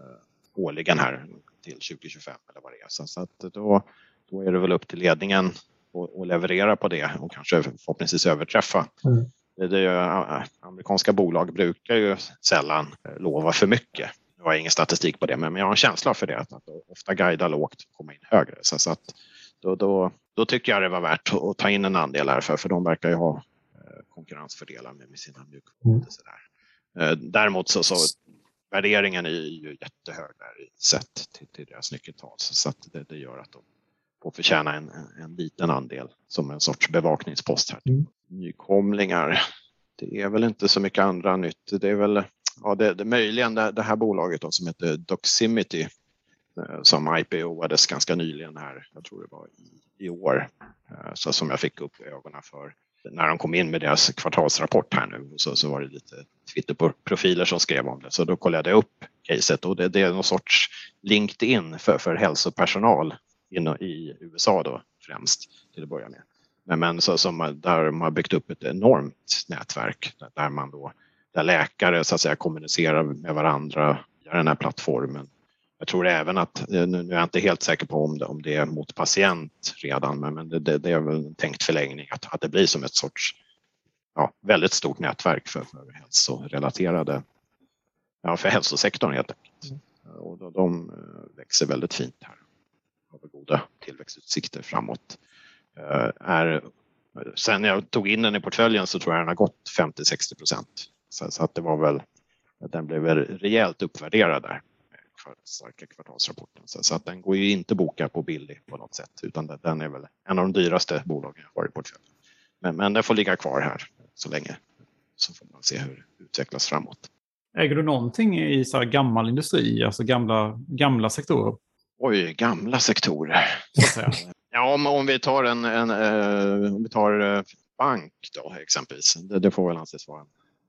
årligen här till 2025 eller vad det är. Så att då, då är det väl upp till ledningen att leverera på det och kanske förhoppningsvis överträffa. Mm. Det, det, amerikanska bolag brukar ju sällan lova för mycket har ingen statistik på det, men jag har en känsla för det. Att, ofta guida lågt och komma in högre. Så, så att då, då, då tycker jag det var värt att ta in en andel här, för, för de verkar ju ha eh, konkurrensfördelar med, med sina mjukvaror. Mm. Eh, däremot så, så värderingen är ju jättehög där sett till, till deras nyckeltal så att det, det gör att de får förtjäna en, en liten andel som en sorts bevakningspost här. Mm. Nykomlingar, det är väl inte så mycket andra nytt. Det är väl ja, det, det möjligen det, det här bolaget då, som heter Doximity eh, som IPO-ades ganska nyligen här, jag tror det var i, i år, eh, så som jag fick upp ögonen för när de kom in med deras kvartalsrapport här nu så, så var det lite Twitter-profiler som skrev om det. Så då kollade jag upp caset och det, det är någon sorts LinkedIn för, för hälsopersonal in, i USA då främst till att börja med. Men, men så, som, där de har byggt upp ett enormt nätverk där man då där läkare så att säga kommunicerar med varandra via den här plattformen. Jag tror även att, eh, nu är jag inte helt säker på om det, om det är mot patient redan, men, det, det, det är väl en tänkt förlängning att, att det blir som ett sorts ja, väldigt stort nätverk för, för hälsorelaterade, ja för hälsosektorn helt enkelt. Mm. Och de, de eh, växer väldigt fint här. Har goda tillväxtutsikter framåt. Eh, är, sen jag tog in den i portföljen så tror jag den har gått 50-60 procent. Så, så, att det var väl, den blev väl rejält uppvärderad där starka kvartalsrapporten. Så, så, att den går ju inte boka på billig på något sätt utan den är väl en av de dyraste bolagen jag har i portföljen. Men, men den får ligga kvar här så länge så får man se hur det utvecklas framåt. Äger du någonting i så gammal industri, alltså gamla, gamla sektorer? Oj, gamla sektorer. ja, om, om vi tar en, en uh, om vi tar uh, bank då exempelvis. Det, det, får väl anses vara en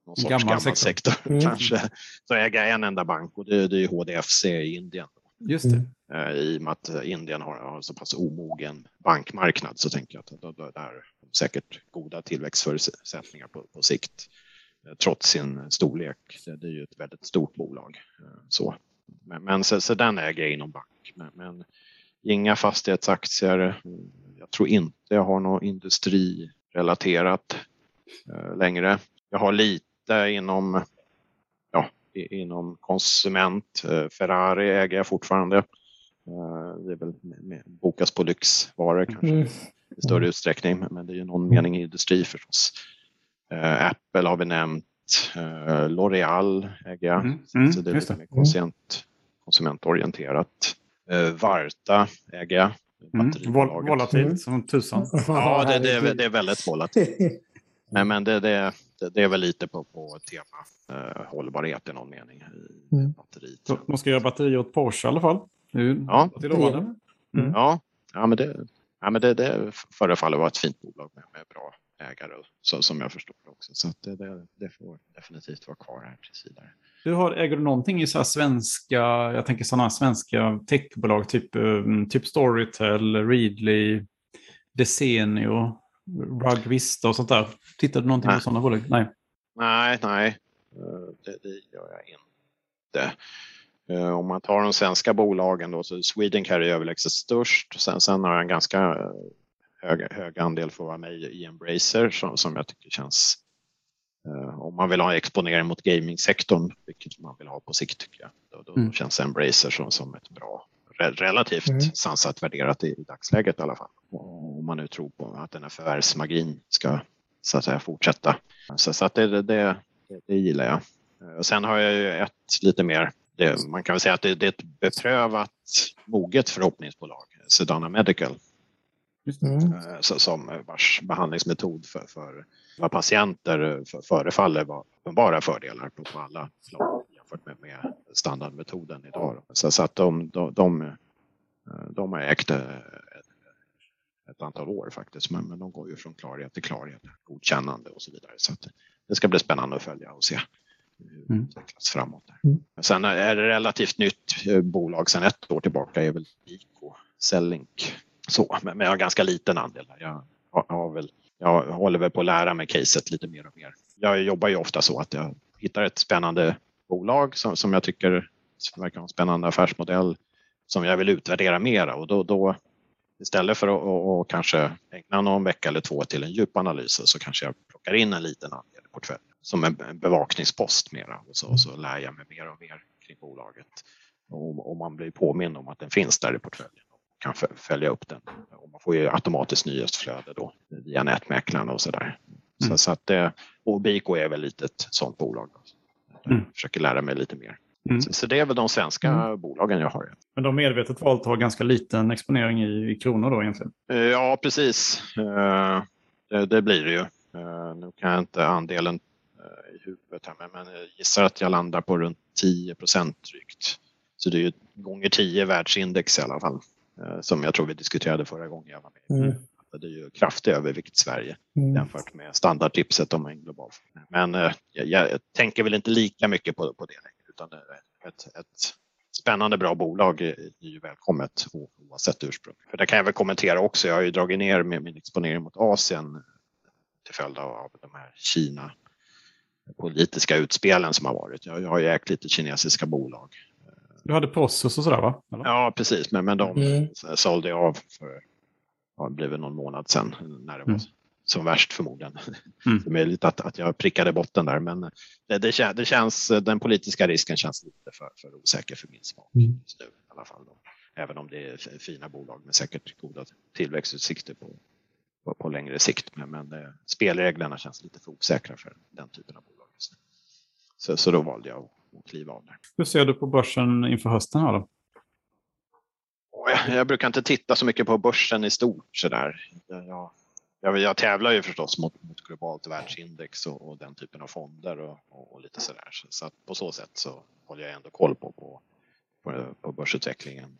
någon sorts gammal, gammal sektor, sektor mm. kanske. Så äga en enda bank och det, det är HDFC i Indien. Just det. Mm. I och med att Indien har, har så pass omogen bankmarknad så tänker jag att det, är säkert goda tillväxtförutsättningar på, på sikt eh, trots sin storlek. Det, är ju ett väldigt stort bolag. Eh, så. Men, men så, så den äger jag inom bank. Men, men inga fastighetsaktier. Jag tror inte jag har något industrirelaterat eh, längre. Jag har lite inom, ja, inom konsument. Eh, Ferrari äger jag fortfarande. Eh, det är väl bokas på lyxvaror kanske mm. i större utsträckning, men det är ju någon mening i industri förstås. Eh, Apple har vi nämnt. L'Oreal äger jag, mm. Mm. så det är lite mer konsument, konsumentorienterat. Varta äger jag. Mm. Volatilt som tusan. Ja, det, det, är, det är väldigt volatilt. Men, men det, det, det är väl lite på, på tema eh, hållbarhet i någon mening. I mm. batteriet. Man ska göra batterier åt Porsche i alla fall. Nu, ja. Till mm. ja. ja, men det, ja, men det, det förefaller vara ett fint bolag med, med bra ägare så, som jag förstår det också. Så det, det, det, får definitivt vara kvar här tills vidare. Du har, äger du någonting i så svenska, jag tänker sådana svenska techbolag, typ, um, typ Storytel, Readly, Desenio? Rug Vista och sånt där. Tittar du någonting nej. på sådana bolag? Nej. Nej, nej. Eh, det, det gör jag inte. Eh, om man tar de svenska bolagen då så Swedencare är överlägset störst. Sen, sen har jag en ganska eh, hög, hög andel för att vara med i Embracer som, som jag tycker känns om man vill ha exponering mot gamingsektorn, vilket man vill ha på sikt tycker jag, då, då mm. känns Embracer som, som ett bra relativt mm. sansat värderat i, i dagsläget i alla fall. Om man nu tror på att den här förvärvsmagin ska så att säga fortsätta. Så, så att det, det, det, det gillar jag. Och sen har jag ju ett lite mer, det, man kan väl säga att det, det är ett beprövat moget förhoppningsbolag, Sedana Medical. Mm. Som vars behandlingsmetod för, för patienter för, förefaller vara uppenbara fördelar på, på alla plan jämfört med, med standardmetoden idag. Så, så att de, de, de, de har ägt eh, ett antal år faktiskt, men, men de går ju från klarhet till klarhet, godkännande och så vidare. Så att det ska bli spännande att följa och se hur det mm. utvecklas framåt. Mm. Sen är det relativt nytt eh, bolag sedan ett år tillbaka är väl Ico Cellink. Så, men jag har ganska liten andel. Jag, har, har väl, jag håller väl på att lära mig caset lite mer och mer. Jag jobbar ju ofta så att jag hittar ett spännande bolag som, som jag tycker verkar ha en spännande affärsmodell som jag vill utvärdera mera och då, då istället för att och, och kanske ägna någon vecka eller två till en djup analys så kanske jag plockar in en liten andel i portföljen som en bevakningspost mera och så, och så lär jag mig mer och mer kring bolaget. Och, och man blir påminn om att den finns där i portföljen och kan följa upp den. Och man får ju automatiskt nyhetsflöde då via nätmäklarna och sådär. Mm. Så, så att, och Biko är väl lite ett sånt bolag. Jag mm. försöker lära mig lite mer. Mm. Så, så, det är väl de svenska mm. bolagen jag har. Men de har medvetet valt att ha ganska liten exponering i, i kronor då egentligen? Eh, ja, precis. Uh, det, det, blir det ju. Nu kan jag inte andelen i huvudet här, men, men jag gissar att jag landar på runt 10 procent drygt. Så det är ju gånger 10 världsindex i alla fall. Som jag tror vi diskuterade förra gången jag var med. Mm. Det är ju kraftig övervikt Sverige mm. jämfört med standardtipset om en global. Men jag, jag, tänker väl inte lika mycket på, på det längre utan ett, ett spännande bra bolag är ju välkommet oavsett ursprung. För det kan jag väl kommentera också. Jag har ju dragit ner med min exponering mot Asien till följd av de här Kina politiska utspelen som har varit. Jag har ju ägt lite kinesiska bolag. Du hade Prossus och sådär va? Eller? Ja precis, men, men de mm. sålde jag av för, ja, det blev någon månad sedan när det var mm som värst förmodligen. Mm. Det är möjligt att, att jag prickade botten där men det, det, det, känns, den politiska risken känns lite för, för osäker för min smak mm. just nu i alla fall. Då. Även om det är fina bolag med säkert goda tillväxtutsikter på, på, på längre sikt. Men, men det, spelreglerna känns lite för osäkra för den typen av bolag just nu. Så, så då valde jag att, att kliva av där. Hur ser du på börsen inför hösten här då? Jag, brukar inte titta så mycket på börsen i stort sådär. Jag, jag, jag tävlar ju förstås mot, mot globalt världsindex och, och, den typen av fonder och, och, och lite sådär. Så, så på så sätt så håller jag ändå koll på, på, på, på börsutvecklingen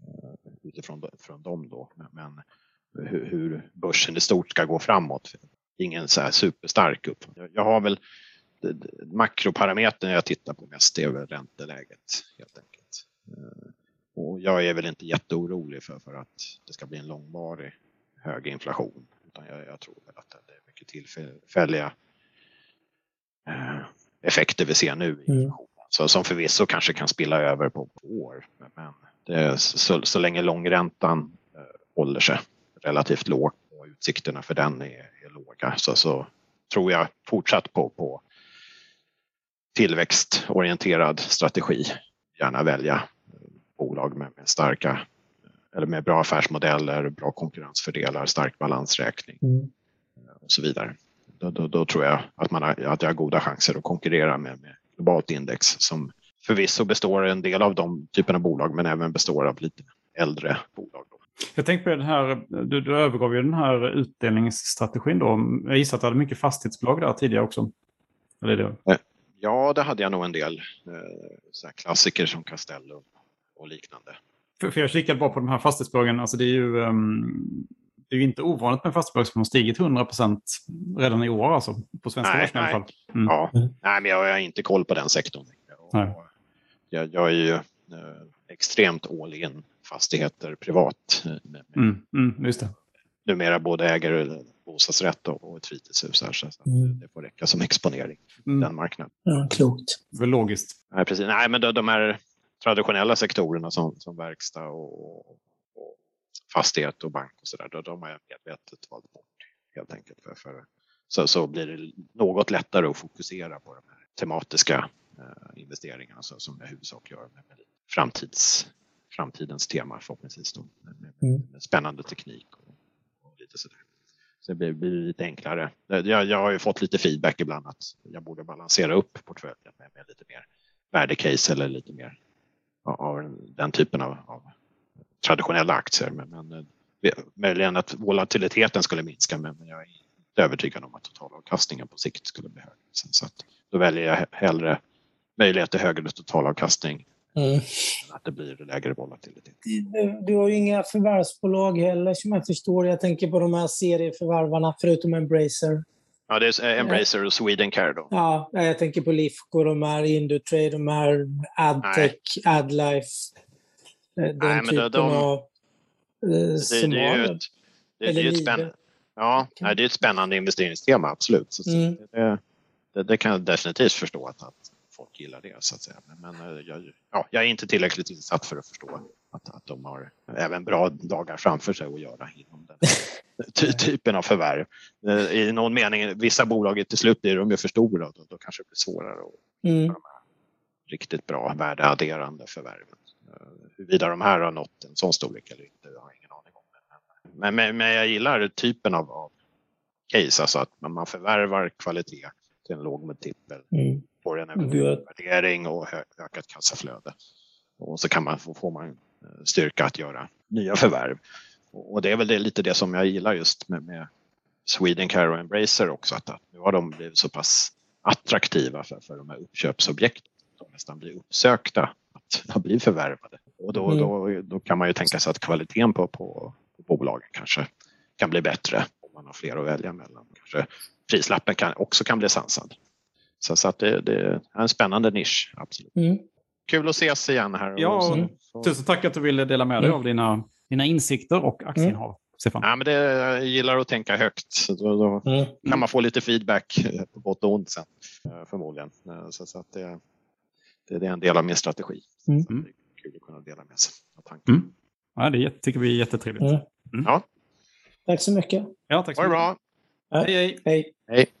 eh, utifrån från dem då. Men, men hur, hur, börsen i stort ska gå framåt. Ingen så här superstark upp. Jag, jag har väl makroparametern jag tittar på mest är väl ränteläget helt enkelt. Eh, och jag är väl inte jätteorolig för, för att det ska bli en långvarig hög inflation. Utan jag, jag tror väl att det är mycket tillfälliga eh, effekter vi ser nu i mm. Så, som förvisso kanske kan spilla över på, på år. Men är, så, så länge långräntan eh, håller sig relativt lågt och utsikterna för den är, är låga så, så tror jag fortsatt på, på tillväxtorienterad strategi. Gärna välja bolag med, med starka eller med bra affärsmodeller, bra konkurrensfördelar, stark balansräkning mm. och så vidare. Då, då, då, tror jag att, man har, att jag har goda chanser att konkurrera med, med globalt index som förvisso består en del av de typerna av bolag men även består av lite äldre bolag. Då. Jag tänkte på den här, du, du övergav ju den här utdelningsstrategin då. Jag gissar att du hade mycket fastighetsbolag där tidigare också? Eller det? Eh, ja, det hade jag nog en del. Eh, klassiker som Castello och liknande. För, för jag kikade bara på de här fastighetsbolagen. Alltså det är ju um, det är ju inte ovanligt med fastighetsbolag som har stigit 100% redan i år alltså, på svenska börsen i alla fall. Mm. Ja. Nej, men jag har inte koll på den sektorn. Jag, jag, är ju eh, extremt all in fastigheter privat. Eh, med, mm, mm, just det. Numera både äger bostadsrätt och, och ett fritidshus här, så mm. det får räcka som exponering mm. den marknaden. Ja, klokt. Det är logiskt. Nej, precis. Nej, men de, de här traditionella sektorerna som, som verkstad och, och fastighet och bank och sådär, de har jag medvetet valt bort helt enkelt. För, för, så, så blir det något lättare att fokusera på de här tematiska eh, investeringarna så, som jag huvudsak gör med, med framtids, framtidens tema förhoppningsvis då, med, med, mm. med spännande teknik och, och, lite sådär. Så det blir, blir lite enklare. Jag, jag har ju fått lite feedback ibland att jag borde balansera upp portföljen med, med lite mer värdecase eller lite mer av den typen av, av traditionella aktier. Men, men, eh, möjligen att volatiliteten skulle minska men jag är inte övertygad om att totalavkastningen på sikt skulle bli högre. Så att då väljer jag hellre möjlighet till högre totalavkastning mm. att det blir lägre volatilitet. Du, du har ju inga förvärvsbolag heller som jag förstår. Jag tänker på de här serieförvärvarna förutom Embracer. Ja, det är Embracer och Swedencare då. Ja, jag tänker på Lifco, de här Indutrade, de här Adtech, Nej. Adlife. Eh, den Nej, men typen de, av... Eh, det, det, är ju ett, det, det är ett spännande, ja, okay. det är ett spännande investeringstema, absolut. Så, mm. det, det, det, kan jag definitivt förstå att, att folk gillar det. Så att säga. Men, men eh, jag, ja, jag är inte tillräckligt insatt för att förstå att, att de har även bra dagar framför sig att göra inom den ty typen av förvärv. Eh, I någon mening, vissa bolag till slut blir de ju för stora och då, då kanske det blir svårare att mm. riktigt bra värdeadderande förvärven. Eh, huruvida de här har nått en sån storlek eller inte, jag har ingen aning om. Men, men, men jag gillar typen av, av case, alltså att man förvärvar kvalitet till en låg multipel. Mm. Får en värdering och ökat kassaflöde. Och så kan man, får man eh, styrka att göra nya förvärv. Och det är väl det, lite det som jag gillar just med, med Swedencare och Embracer också, att, att nu har de blivit så pass attraktiva för, för de här uppköpsobjekten. De nästan blir uppsökta att blivit förvärvade. Och då, mm. då, då kan man ju tänka sig att kvaliteten på, på, på bolagen kanske kan bli bättre om man har fler att välja mellan. Kanske prislappen kan, också kan bli sansad. Så, så att det, det, är en spännande nisch, absolut. Mm. Kul att ses igen här. Ja, så, så. tusen tack att du ville dela med dig mm. av dina, dina insikter och aktieinnehav. Stefan? Ja, men det, jag gillar att tänka högt. Så då, då mm. kan man få lite feedback på gott och ont sen eh, förmodligen. Eh, så, så att det, det, är en del av min strategi. Mm. Så det är kul att kunna dela med sig av tankar. Mm. Ja, det tycker vi är jättetrevligt. Mm. mm. Ja. Tack så mycket. Ja, tack så mycket. Ha det bra. Hej, hej. hej. hej.